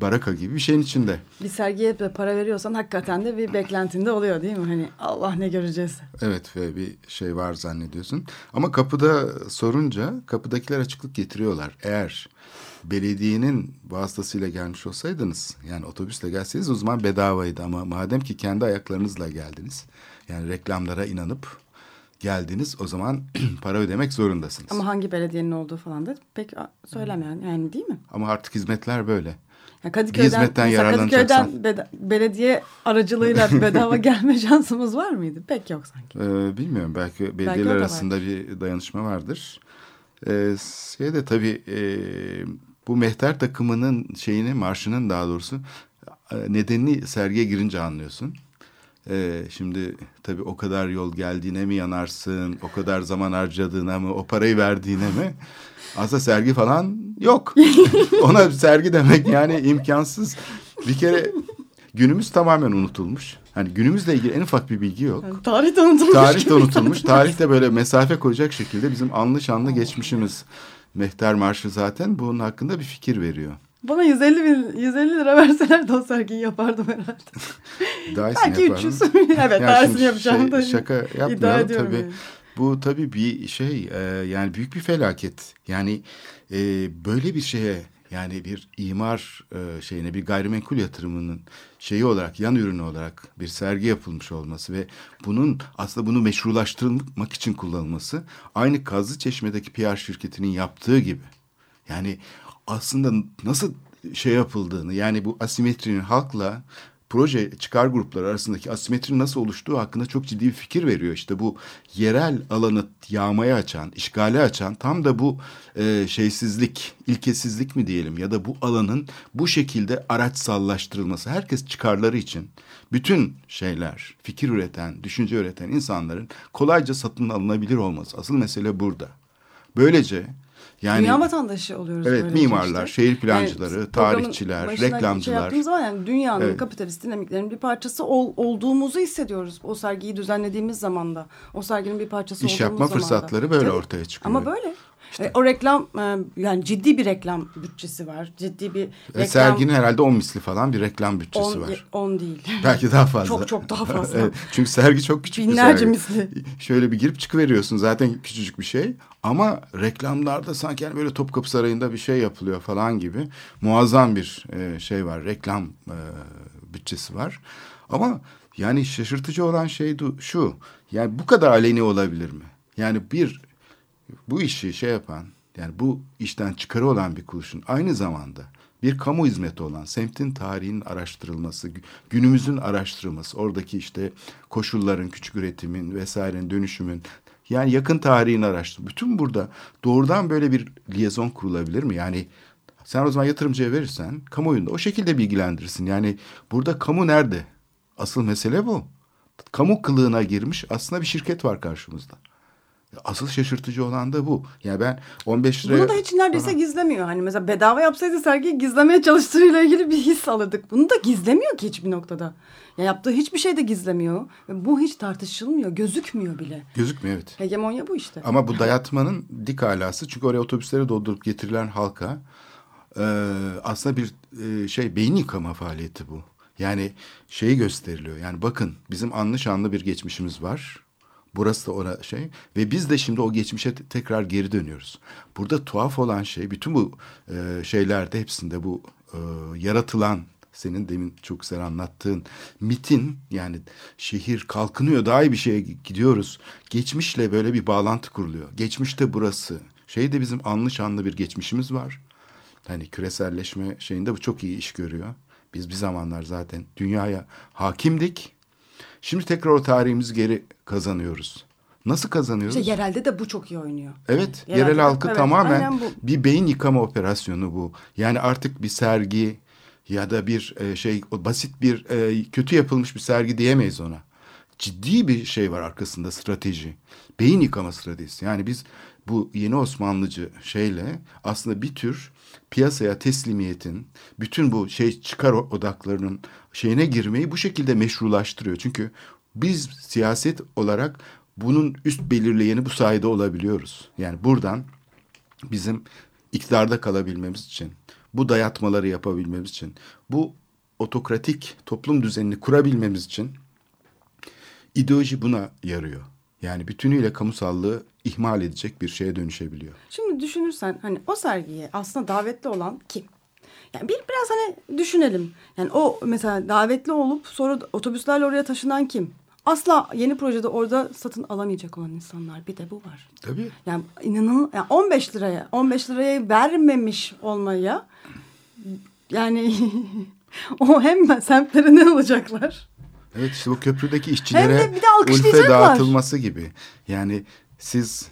baraka gibi bir şeyin içinde. Bir sergiye para veriyorsan hakikaten de bir beklentinde oluyor değil mi? Hani Allah ne göreceğiz. Evet ve bir şey var zannediyorsun. Ama kapıda sorunca kapıdakiler açıklık getiriyorlar. Eğer belediyenin vasıtasıyla gelmiş olsaydınız yani otobüsle gelseydiniz o zaman bedavaydı ama madem ki kendi ayaklarınızla geldiniz yani reklamlara inanıp geldiniz o zaman para ödemek zorundasınız. Ama Ama, hangi belediyenin olduğu falan da pek söylemiyor yani değil mi? artık hizmetler böyle. Ya Kadıköy'den, hizmetten yararlanacaksan. Kadıköy'den beda- belediye aracılığıyla bedava gelme şansımız var mıydı? Pek yok sanki. Ee, bilmiyorum belki belediyeler da arasında bir dayanışma vardır. Ee, şey de tabii e, bu mehter takımının şeyini marşının daha doğrusu e, nedenini sergiye girince anlıyorsun. Ee, şimdi tabii o kadar yol geldiğine mi yanarsın, o kadar zaman harcadığına mı, o parayı verdiğine mi? Aslında sergi falan yok. Ona sergi demek yani imkansız. Bir kere günümüz tamamen unutulmuş. Hani günümüzle ilgili en ufak bir bilgi yok. Yani tarih de unutulmuş. Tarih de unutulmuş. Tarih de böyle mesafe koyacak şekilde bizim anlı şanlı geçmişimiz. Mehter Marşı zaten bunun hakkında bir fikir veriyor. Bana 150, bin, 150 lira verseler o sergiyi yapardım herhalde. Daha iyisini Belki yaparım. 300. evet Yani şimdi iyisini yapacağım şey, da. Şaka ediyorum tabii. yani. Bu tabii bir şey e, yani büyük bir felaket. Yani e, böyle bir şeye yani bir imar e, şeyine bir gayrimenkul yatırımının şeyi olarak yan ürünü olarak bir sergi yapılmış olması ve bunun aslında bunu meşrulaştırmak için kullanılması aynı Kazlı Çeşme'deki PR şirketinin yaptığı gibi. Yani aslında nasıl şey yapıldığını yani bu asimetrinin halkla proje çıkar grupları arasındaki asimetrinin nasıl oluştuğu hakkında çok ciddi bir fikir veriyor. İşte bu yerel alanı yağmaya açan, işgale açan tam da bu e, şeysizlik, ilkesizlik mi diyelim ya da bu alanın bu şekilde araçsallaştırılması. Herkes çıkarları için bütün şeyler, fikir üreten, düşünce üreten insanların kolayca satın alınabilir olması. Asıl mesele burada. Böylece yani Dünya vatandaşı oluyoruz. Evet, mimarlar, işte. şehir plancıları, programın tarihçiler, reklamcılar. Şey zaman yani dünyanın Evet. kapitalist dinamiklerinin bir parçası ol- olduğumuzu hissediyoruz. O sergiyi düzenlediğimiz zaman da. O serginin bir parçası İş olduğumuz yapma zaman da. fırsatları böyle Tabii. ortaya çıkıyor. Ama böyle. E, o reklam e, yani ciddi bir reklam bütçesi var. Ciddi bir reklam. serginin herhalde 10 misli falan bir reklam bütçesi on, var. on değil. Belki daha fazla. Çok çok daha fazla. Evet, çünkü sergi çok küçük Binlerce bir sergi. misli. Şöyle bir girip çıkıveriyorsun zaten küçücük bir şey. Ama reklamlarda sanki yani böyle Topkapı Sarayı'nda bir şey yapılıyor falan gibi. Muazzam bir e, şey var. Reklam e, bütçesi var. Ama yani şaşırtıcı olan şey şu. Yani bu kadar aleni olabilir mi? Yani bir bu işi şey yapan yani bu işten çıkarı olan bir kuruluşun aynı zamanda bir kamu hizmeti olan semtin tarihinin araştırılması, gü- günümüzün araştırılması, oradaki işte koşulların, küçük üretimin vesairenin dönüşümün yani yakın tarihin araştırılması. Bütün burada doğrudan böyle bir liyezon kurulabilir mi? Yani sen o zaman yatırımcıya verirsen kamuoyunda o şekilde bilgilendirirsin. Yani burada kamu nerede? Asıl mesele bu. Kamu kılığına girmiş aslında bir şirket var karşımızda. Asıl şaşırtıcı olan da bu. Yani ben 15 liraya... Bunu da hiç neredeyse gizlemiyor. Hani mesela bedava yapsaydı sergiyi gizlemeye çalıştığıyla ilgili bir his alırdık. Bunu da gizlemiyor ki hiçbir noktada. Ya yaptığı hiçbir şey de gizlemiyor. Bu hiç tartışılmıyor. Gözükmüyor bile. Gözükmüyor evet. Hegemonya bu işte. Ama bu dayatmanın dik alası çünkü oraya otobüsleri doldurup getirilen halka e, aslında bir e, şey beyin yıkama faaliyeti bu. Yani şeyi gösteriliyor. Yani bakın bizim anlı şanlı bir geçmişimiz var. Burası da ona şey ve biz de şimdi o geçmişe te- tekrar geri dönüyoruz. Burada tuhaf olan şey bütün bu e, şeylerde hepsinde bu e, yaratılan senin demin çok güzel anlattığın MIT'in yani şehir kalkınıyor daha iyi bir şeye gidiyoruz. Geçmişle böyle bir bağlantı kuruluyor. Geçmişte burası. Şeyde bizim anlı şanlı bir geçmişimiz var. Hani küreselleşme şeyinde bu çok iyi iş görüyor. Biz bir zamanlar zaten dünyaya hakimdik. Şimdi tekrar o tarihimizi geri kazanıyoruz. Nasıl kazanıyoruz? İşte yerelde de bu çok iyi oynuyor. Evet, yerel de- halkı evet, tamamen bir beyin yıkama operasyonu bu. Yani artık bir sergi ya da bir e, şey basit bir e, kötü yapılmış bir sergi diyemeyiz ona. Ciddi bir şey var arkasında strateji. Beyin yıkama stratejisi. Yani biz bu yeni Osmanlıcı şeyle aslında bir tür piyasaya teslimiyetin bütün bu şey çıkar odaklarının şeyine girmeyi bu şekilde meşrulaştırıyor. Çünkü biz siyaset olarak bunun üst belirleyeni bu sayede olabiliyoruz. Yani buradan bizim iktidarda kalabilmemiz için, bu dayatmaları yapabilmemiz için, bu otokratik toplum düzenini kurabilmemiz için ideoloji buna yarıyor. Yani bütünüyle kamusallığı ihmal edecek bir şeye dönüşebiliyor. Şimdi düşünürsen hani o sergiye aslında davetli olan kim? Yani bir biraz hani düşünelim. Yani o mesela davetli olup sonra otobüslerle oraya taşınan kim? Asla yeni projede orada satın alamayacak olan insanlar. Bir de bu var. Tabii. Yani inanın yani 15 liraya 15 liraya vermemiş olmaya yani o hem semtlere ne olacaklar? Evet işte bu köprüdeki işçilere Hem de bir de ulfe dağıtılması gibi. Yani siz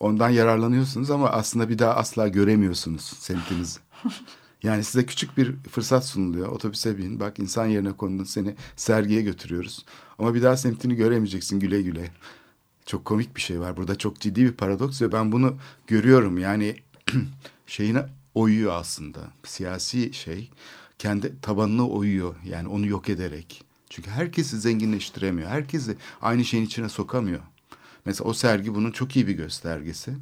ondan yararlanıyorsunuz ama aslında bir daha asla göremiyorsunuz semtinizi. Yani size küçük bir fırsat sunuluyor. Otobüse bin. Bak insan yerine kondun seni sergiye götürüyoruz. Ama bir daha semtini göremeyeceksin güle güle. Çok komik bir şey var. Burada çok ciddi bir paradoks ve ben bunu görüyorum. Yani şeyine oyuyor aslında. Siyasi şey kendi tabanına oyuyor. Yani onu yok ederek. Çünkü herkesi zenginleştiremiyor. Herkesi aynı şeyin içine sokamıyor. Mesela o sergi bunun çok iyi bir göstergesi.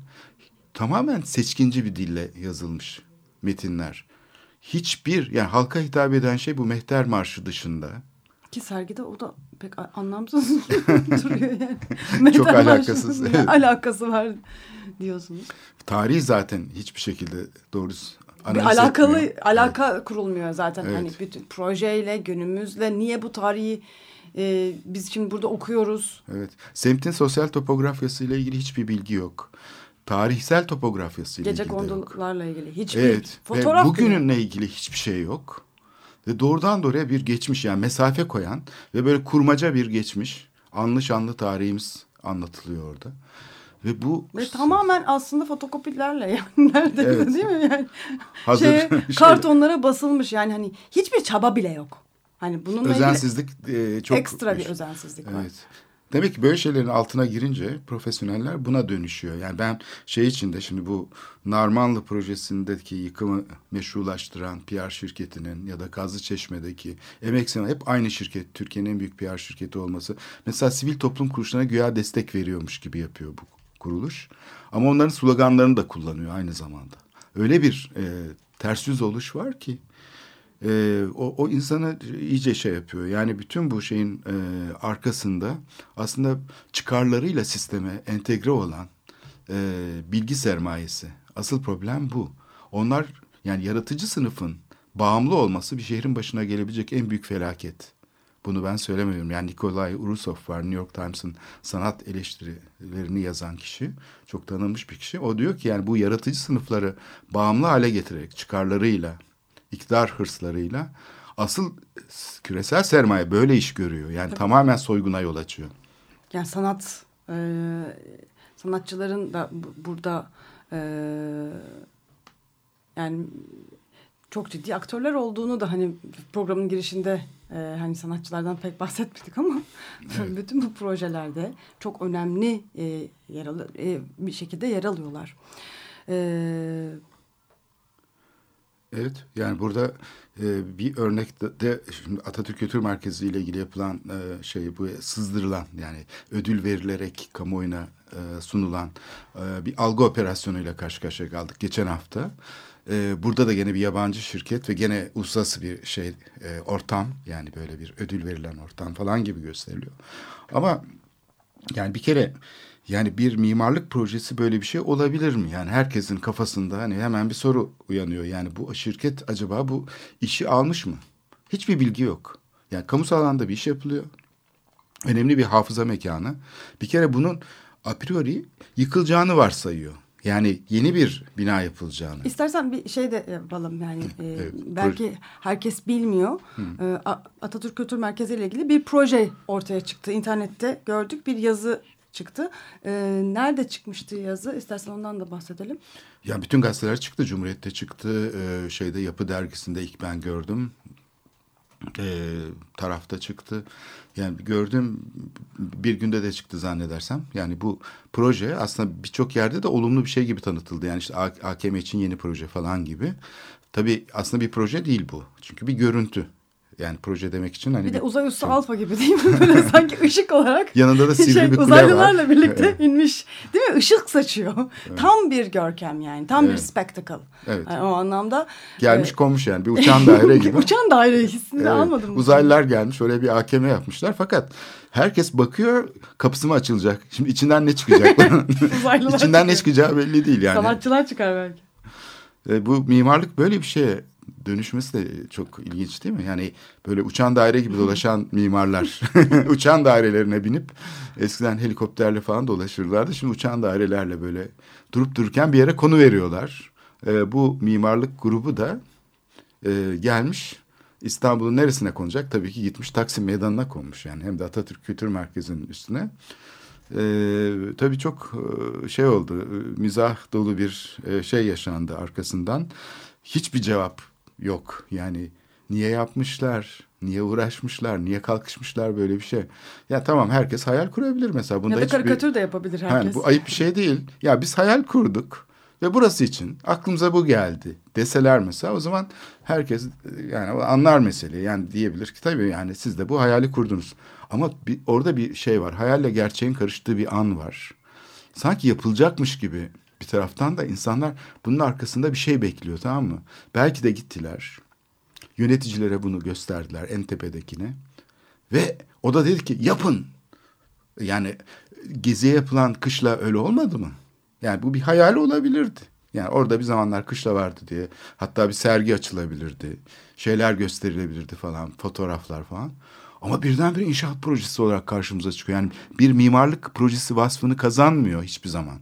Tamamen seçkinci bir dille yazılmış metinler. Hiçbir yani halka hitap eden şey bu Mehter Marşı dışında. Ki sergide o da pek anlamsız duruyor yani. Çok alakasız, evet. alakası var diyorsunuz. Tarihi zaten hiçbir şekilde doğrusu Bir alakalı etmiyor. alaka kurulmuyor zaten Evet. hani bütün projeyle günümüzle niye bu tarihi e, biz şimdi burada okuyoruz. Evet. Semtin sosyal topografyası ile ilgili hiçbir bilgi yok. Tarihsel topografyası ile Gece ilgili kondularla ilgili hiçbir Evet. fotoğraf ve bile- bugününle ilgili hiçbir şey yok. Ve doğrudan doğruya bir geçmiş yani mesafe koyan ve böyle kurmaca bir geçmiş anlı şanlı tarihimiz anlatılıyor orada. Ve bu Ve tamamen aslında fotokopilerle yani neredeyse Evet. değil mi yani Hazır şeye, şey- kartonlara basılmış yani hani hiçbir çaba bile yok. Hani bununla ilgili özensizlik e, çok ekstra bir özensizlik var. Evet. Demek ki böyle şeylerin altına girince profesyoneller buna dönüşüyor. Yani ben şey içinde şimdi bu Narmanlı projesindeki yıkımı meşrulaştıran PR şirketinin ya da Kazlı Çeşme'deki Emek Sema hep aynı şirket. Türkiye'nin en büyük PR şirketi olması. Mesela sivil toplum kuruluşlarına güya destek veriyormuş gibi yapıyor bu kuruluş. Ama onların sloganlarını da kullanıyor aynı zamanda. Öyle bir e, ters yüz oluş var ki e, o, o insanı iyice şey yapıyor. Yani bütün bu şeyin e, arkasında aslında çıkarlarıyla sisteme entegre olan e, bilgi sermayesi. Asıl problem bu. Onlar yani yaratıcı sınıfın bağımlı olması bir şehrin başına gelebilecek en büyük felaket. Bunu ben söylemiyorum. Yani Nikolay Urusov var New York Times'ın sanat eleştirilerini yazan kişi. Çok tanınmış bir kişi. O diyor ki yani bu yaratıcı sınıfları bağımlı hale getirerek çıkarlarıyla, iktidar hırslarıyla asıl küresel sermaye böyle iş görüyor. Yani tamamen soyguna yol açıyor. Yani sanat e, sanatçıların da bu- burada e, yani çok ciddi aktörler olduğunu da hani programın girişinde e, hani sanatçılardan pek bahsetmedik ama bütün bu projelerde çok önemli e, yer al- e, bir şekilde yer alıyorlar. E, Evet yani burada e, bir örnekte de şimdi Atatürk Kültür Merkezi ile ilgili yapılan e, şey bu sızdırılan yani ödül verilerek kamuoyuna e, sunulan e, bir algı operasyonuyla karşı karşıya kaldık geçen hafta. E, burada da gene bir yabancı şirket ve gene uluslararası bir şey e, ortam yani böyle bir ödül verilen ortam falan gibi gösteriliyor. Ama yani bir kere yani bir mimarlık projesi böyle bir şey olabilir mi? Yani herkesin kafasında hani hemen bir soru uyanıyor. Yani bu şirket acaba bu işi almış mı? Hiçbir bilgi yok. Yani kamusal alanda bir iş yapılıyor. Önemli bir hafıza mekanı. Bir kere bunun a priori yıkılacağını varsayıyor. Yani yeni bir bina yapılacağını. İstersen bir şey de yapalım yani e, Evet, belki herkes bilmiyor. E, Atatürk Kültür Merkezi ile ilgili bir proje ortaya çıktı. İnternette gördük bir yazı çıktı. E, nerede çıkmıştı yazı? İstersen ondan da bahsedelim. Ya bütün gazeteler çıktı. Cumhuriyet'te çıktı. Ee, şeyde Yapı Dergisi'nde ilk ben gördüm. Ee, tarafta çıktı. Yani gördüm bir günde de çıktı zannedersem. Yani bu proje aslında birçok yerde de olumlu bir şey gibi tanıtıldı. Yani işte AKM için yeni proje falan gibi. Tabii aslında bir proje değil bu. Çünkü bir görüntü. Yani proje demek için hani Bir de bir- uzay üssü alfa gibi değil mi? Böyle sanki ışık olarak Yanında da sivri şey, bir kule uzaylılarla var. birlikte Evet. inmiş. Değil mi? Işık saçıyor. Tam bir görkem yani. Tam bir Evet. spectacle. Evet. Yani o anlamda gelmiş e, konmuş yani bir uçan daire gibi. uçan daire hissini de Evet, almadım. Uzaylılar gelmiş öyle bir AKM yapmışlar fakat herkes bakıyor kapısı mı açılacak? Şimdi içinden ne çıkacak? Uzaylılar içinden ne çıkıyor. çıkacağı belli değil yani. Sanatçılar çıkar belki. E, bu mimarlık böyle bir şeye dönüşmesi de çok ilginç değil mi? Yani böyle uçan daire gibi dolaşan mimarlar uçan dairelerine binip eskiden helikopterle falan dolaşırlardı. Şimdi uçan dairelerle böyle durup dururken bir yere konu veriyorlar. E, bu mimarlık grubu da e, gelmiş İstanbul'un neresine konacak? Tabii ki gitmiş Taksim Meydanı'na konmuş yani hem de Atatürk Kültür Merkezi'nin üstüne. Ee, tabii çok e, şey oldu, e, mizah dolu bir e, şey yaşandı arkasından. Hiçbir cevap yok. Yani niye yapmışlar, niye uğraşmışlar, niye kalkışmışlar böyle bir şey. Ya tamam herkes hayal kurabilir mesela. Bunda ya da hiçbir- karikatür de yapabilir Yani herkes. bu ayıp bir şey değil. Ya biz hayal kurduk ve burası için aklımıza bu geldi deseler mesela o zaman herkes yani anlar meseleyi. Yani diyebilir ki tabii yani siz de bu hayali kurdunuz. Ama bir, orada bir şey var. Hayalle gerçeğin karıştığı bir an var. Sanki yapılacakmış gibi bir taraftan da insanlar bunun arkasında bir şey bekliyor tamam mı? Belki de gittiler. Yöneticilere bunu gösterdiler en tepedekine. Ve o da dedi ki yapın. Yani geziye yapılan kışla öyle olmadı mı? Yani bu bir hayal olabilirdi. Yani orada bir zamanlar kışla vardı diye. Hatta bir sergi açılabilirdi. Şeyler gösterilebilirdi falan. Fotoğraflar falan. Ama birdenbire inşaat projesi olarak karşımıza çıkıyor. Yani bir mimarlık projesi vasfını kazanmıyor hiçbir zaman.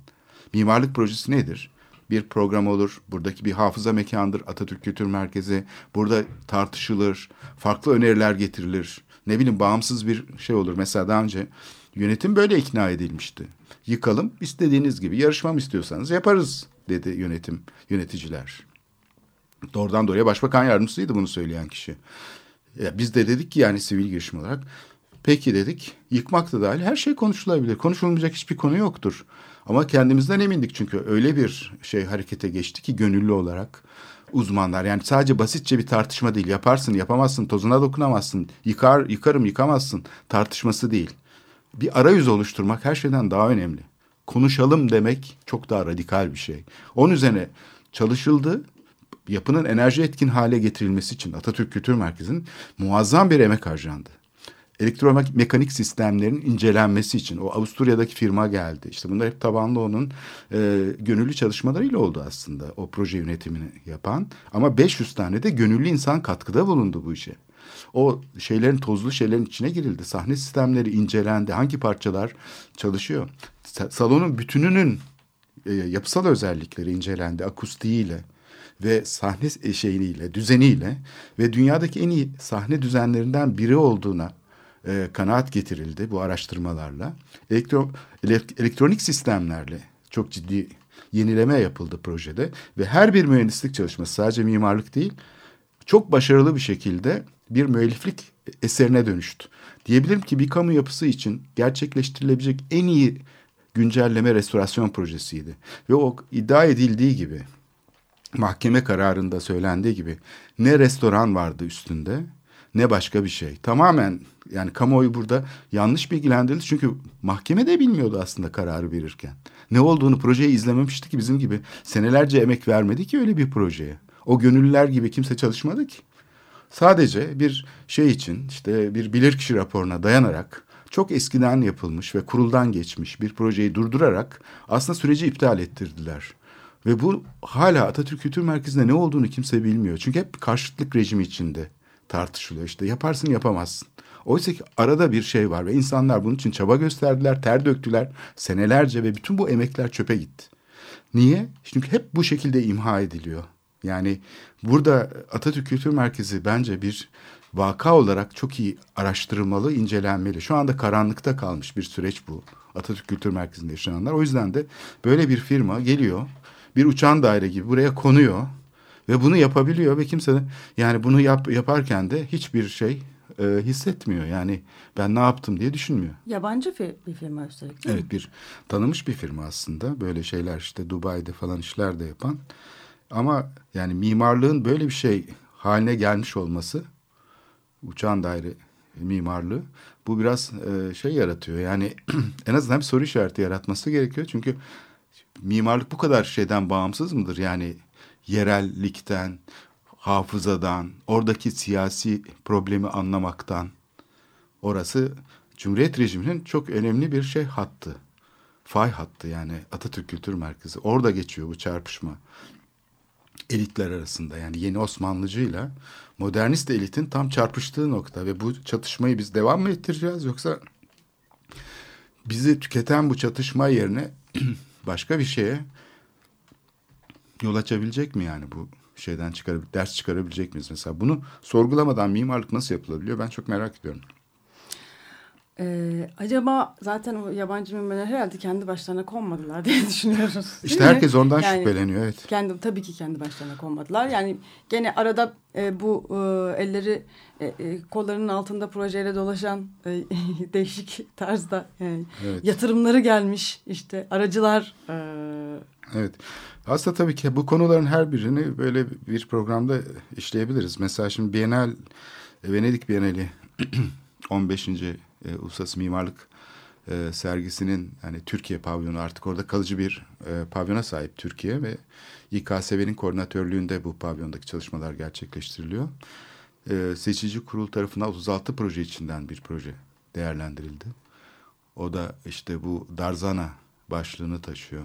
Mimarlık projesi nedir? Bir program olur, buradaki bir hafıza mekandır, Atatürk Kültür Merkezi. Burada tartışılır, farklı öneriler getirilir. Ne bileyim bağımsız bir şey olur. Mesela daha önce yönetim böyle ikna edilmişti. Yıkalım, istediğiniz gibi yarışma mı istiyorsanız yaparız dedi yönetim, yöneticiler. Doğrudan doğruya başbakan yardımcısıydı bunu söyleyen kişi. Ya biz de dedik ki yani sivil girişim olarak peki dedik yıkmak da dahil her şey konuşulabilir. Konuşulmayacak hiçbir konu yoktur. Ama kendimizden emindik çünkü öyle bir şey harekete geçti ki gönüllü olarak uzmanlar yani sadece basitçe bir tartışma değil yaparsın yapamazsın tozuna dokunamazsın yıkar yıkarım yıkamazsın tartışması değil. Bir arayüz oluşturmak her şeyden daha önemli. Konuşalım demek çok daha radikal bir şey. Onun üzerine çalışıldı yapının enerji etkin hale getirilmesi için Atatürk Kültür Merkezi'nin muazzam bir emek harcandı. Elektromekanik sistemlerin incelenmesi için o Avusturya'daki firma geldi. İşte bunlar hep tabanlı onun e, gönüllü çalışmalarıyla oldu aslında o proje yönetimini yapan. Ama 500 tane de gönüllü insan katkıda bulundu bu işe. O şeylerin tozlu şeylerin içine girildi. Sahne sistemleri incelendi. Hangi parçalar çalışıyor? Sa- Salonun bütününün e, yapısal özellikleri incelendi akustiğiyle ve sahne şeyiyle, düzeniyle ve dünyadaki en iyi sahne düzenlerinden biri olduğuna e, kanaat getirildi bu araştırmalarla. Elektro, elek- elektronik sistemlerle çok ciddi yenileme yapıldı projede ve her bir mühendislik çalışması sadece mimarlık değil çok başarılı bir şekilde bir müelliflik eserine dönüştü. Diyebilirim ki bir kamu yapısı için gerçekleştirilebilecek en iyi güncelleme restorasyon projesiydi. Ve o iddia edildiği gibi mahkeme kararında söylendiği gibi ne restoran vardı üstünde ne başka bir şey. Tamamen yani kamuoyu burada yanlış bilgilendirildi. Çünkü mahkeme de bilmiyordu aslında kararı verirken. Ne olduğunu projeyi izlememişti ki bizim gibi senelerce emek vermedi ki öyle bir projeye. O gönüllüler gibi kimse çalışmadı ki. Sadece bir şey için işte bir bilirkişi raporuna dayanarak çok eskiden yapılmış ve kuruldan geçmiş bir projeyi durdurarak aslında süreci iptal ettirdiler. Ve bu hala Atatürk Kültür Merkezi'nde ne olduğunu kimse bilmiyor. Çünkü hep karşıtlık rejimi içinde tartışılıyor. İşte yaparsın yapamazsın. Oysa ki arada bir şey var ve insanlar bunun için çaba gösterdiler, ter döktüler senelerce ve bütün bu emekler çöpe gitti. Niye? Çünkü hep bu şekilde imha ediliyor. Yani burada Atatürk Kültür Merkezi bence bir vaka olarak çok iyi araştırılmalı, incelenmeli. Şu anda karanlıkta kalmış bir süreç bu. Atatürk Kültür Merkezi'nde yaşananlar. O yüzden de böyle bir firma geliyor, bir uçan daire gibi buraya konuyor ve bunu yapabiliyor ve kimse de yani bunu yap, yaparken de hiçbir şey e, hissetmiyor. Yani ben ne yaptım diye düşünmüyor. Yabancı bir firma üstelik değil mi? Evet bir tanınmış bir firma aslında. Böyle şeyler işte Dubai'de falan işler de yapan. Ama yani mimarlığın böyle bir şey haline gelmiş olması uçan daire mimarlığı bu biraz e, şey yaratıyor. Yani en azından bir soru işareti yaratması gerekiyor. Çünkü mimarlık bu kadar şeyden bağımsız mıdır? Yani yerellikten, hafızadan, oradaki siyasi problemi anlamaktan. Orası Cumhuriyet rejiminin çok önemli bir şey hattı. Fay hattı yani Atatürk Kültür Merkezi. Orada geçiyor bu çarpışma. Elitler arasında yani yeni Osmanlıcıyla modernist elitin tam çarpıştığı nokta ve bu çatışmayı biz devam mı ettireceğiz yoksa bizi tüketen bu çatışma yerine başka bir şeye yol açabilecek mi yani bu şeyden çıkarıp ders çıkarabilecek miyiz mesela bunu sorgulamadan mimarlık nasıl yapılabiliyor ben çok merak ediyorum. Ee, acaba zaten o yabancı mimarlar herhalde kendi başlarına konmadılar diye düşünüyoruz. İşte herkes ondan Yani şüpheleniyor evet. Kendi tabii ki kendi başlarına konmadılar. Yani gene arada e, bu e, elleri e, e, kollarının altında projeyle dolaşan e, değişik tarzda e, Evet. yatırımları gelmiş işte aracılar e, Evet. Aslında tabii ki bu konuların her birini böyle bir programda işleyebiliriz. Mesela şimdi Bienal, Venedik Bienali 15. E, Uluslararası Mimarlık e, sergisinin hani Türkiye pavyonu artık orada kalıcı bir e, pavyona sahip Türkiye ve İKSV'nin koordinatörlüğünde bu pavyondaki çalışmalar gerçekleştiriliyor. E, seçici kurul tarafından 36 proje içinden bir proje değerlendirildi. O da işte bu Darzana başlığını taşıyor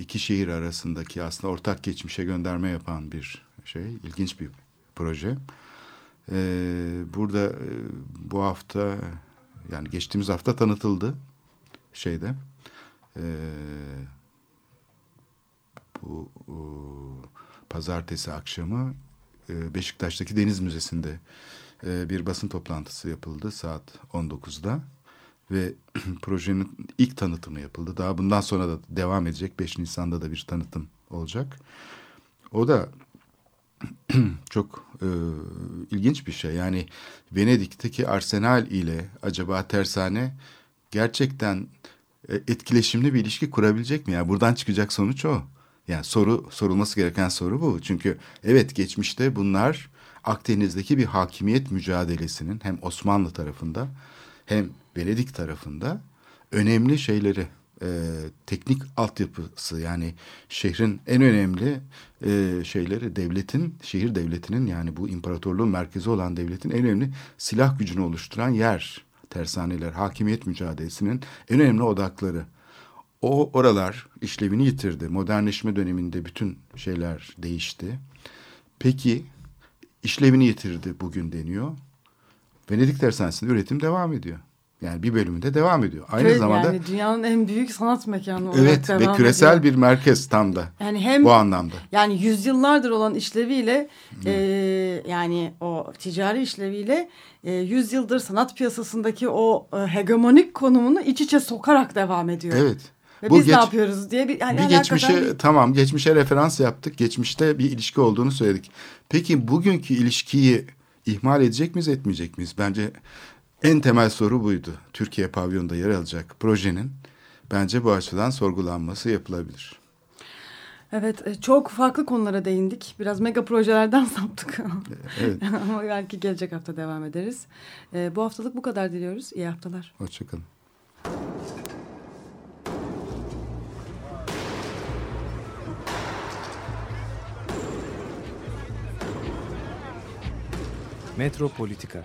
iki şehir arasındaki aslında ortak geçmişe gönderme yapan bir şey. ilginç bir proje. Ee, burada e, bu hafta yani geçtiğimiz hafta tanıtıldı şeyde. Ee, bu o, pazartesi akşamı e, Beşiktaş'taki Deniz Müzesi'nde e, bir basın toplantısı yapıldı saat 19'da ve projenin ilk tanıtımı yapıldı. Daha bundan sonra da devam edecek. 5 Nisan'da da bir tanıtım olacak. O da çok e, ilginç bir şey. Yani Venedik'teki Arsenal ile acaba tersane gerçekten e, etkileşimli bir ilişki kurabilecek mi? Yani buradan çıkacak sonuç o. Yani soru sorulması gereken soru bu. Çünkü evet geçmişte bunlar Akdeniz'deki bir hakimiyet mücadelesinin hem Osmanlı tarafında hem Venedik tarafında önemli şeyleri e, teknik altyapısı yani şehrin en önemli e, şeyleri devletin şehir devletinin yani bu imparatorluğun merkezi olan devletin en önemli silah gücünü oluşturan yer tersaneler hakimiyet mücadelesinin en önemli odakları. O oralar işlevini yitirdi. Modernleşme döneminde bütün şeyler değişti. Peki işlevini yitirdi bugün deniyor. Venedik Tersanesi'nde üretim devam ediyor. Yani bir bölümünde devam ediyor. Aynı Ve zamanda yani dünyanın en büyük sanat mekanı olarak evet ve devam küresel ediyor. bir merkez tam da yani hem bu anlamda. yani yüzyıllardır olan işleviyle e, yani o ticari işleviyle e, yüzyıldır sanat piyasasındaki o e, hegemonik konumunu iç içe sokarak devam ediyor. Evet. Ve Bu biz geç- ne yapıyoruz diye bir, yani bir geçmişe bir- tamam geçmişe referans yaptık. Geçmişte bir ilişki olduğunu söyledik. Peki bugünkü ilişkiyi ihmal edecek miyiz etmeyecek miyiz? Bence en temel soru buydu. Türkiye pavyonda yer alacak projenin bence bu açıdan sorgulanması yapılabilir. Evet e, çok farklı konulara değindik. Biraz mega projelerden saptık. Evet. Ama belki gelecek hafta devam ederiz. E, bu haftalık bu kadar diliyoruz. İyi haftalar. Hoşçakalın. Metropolitika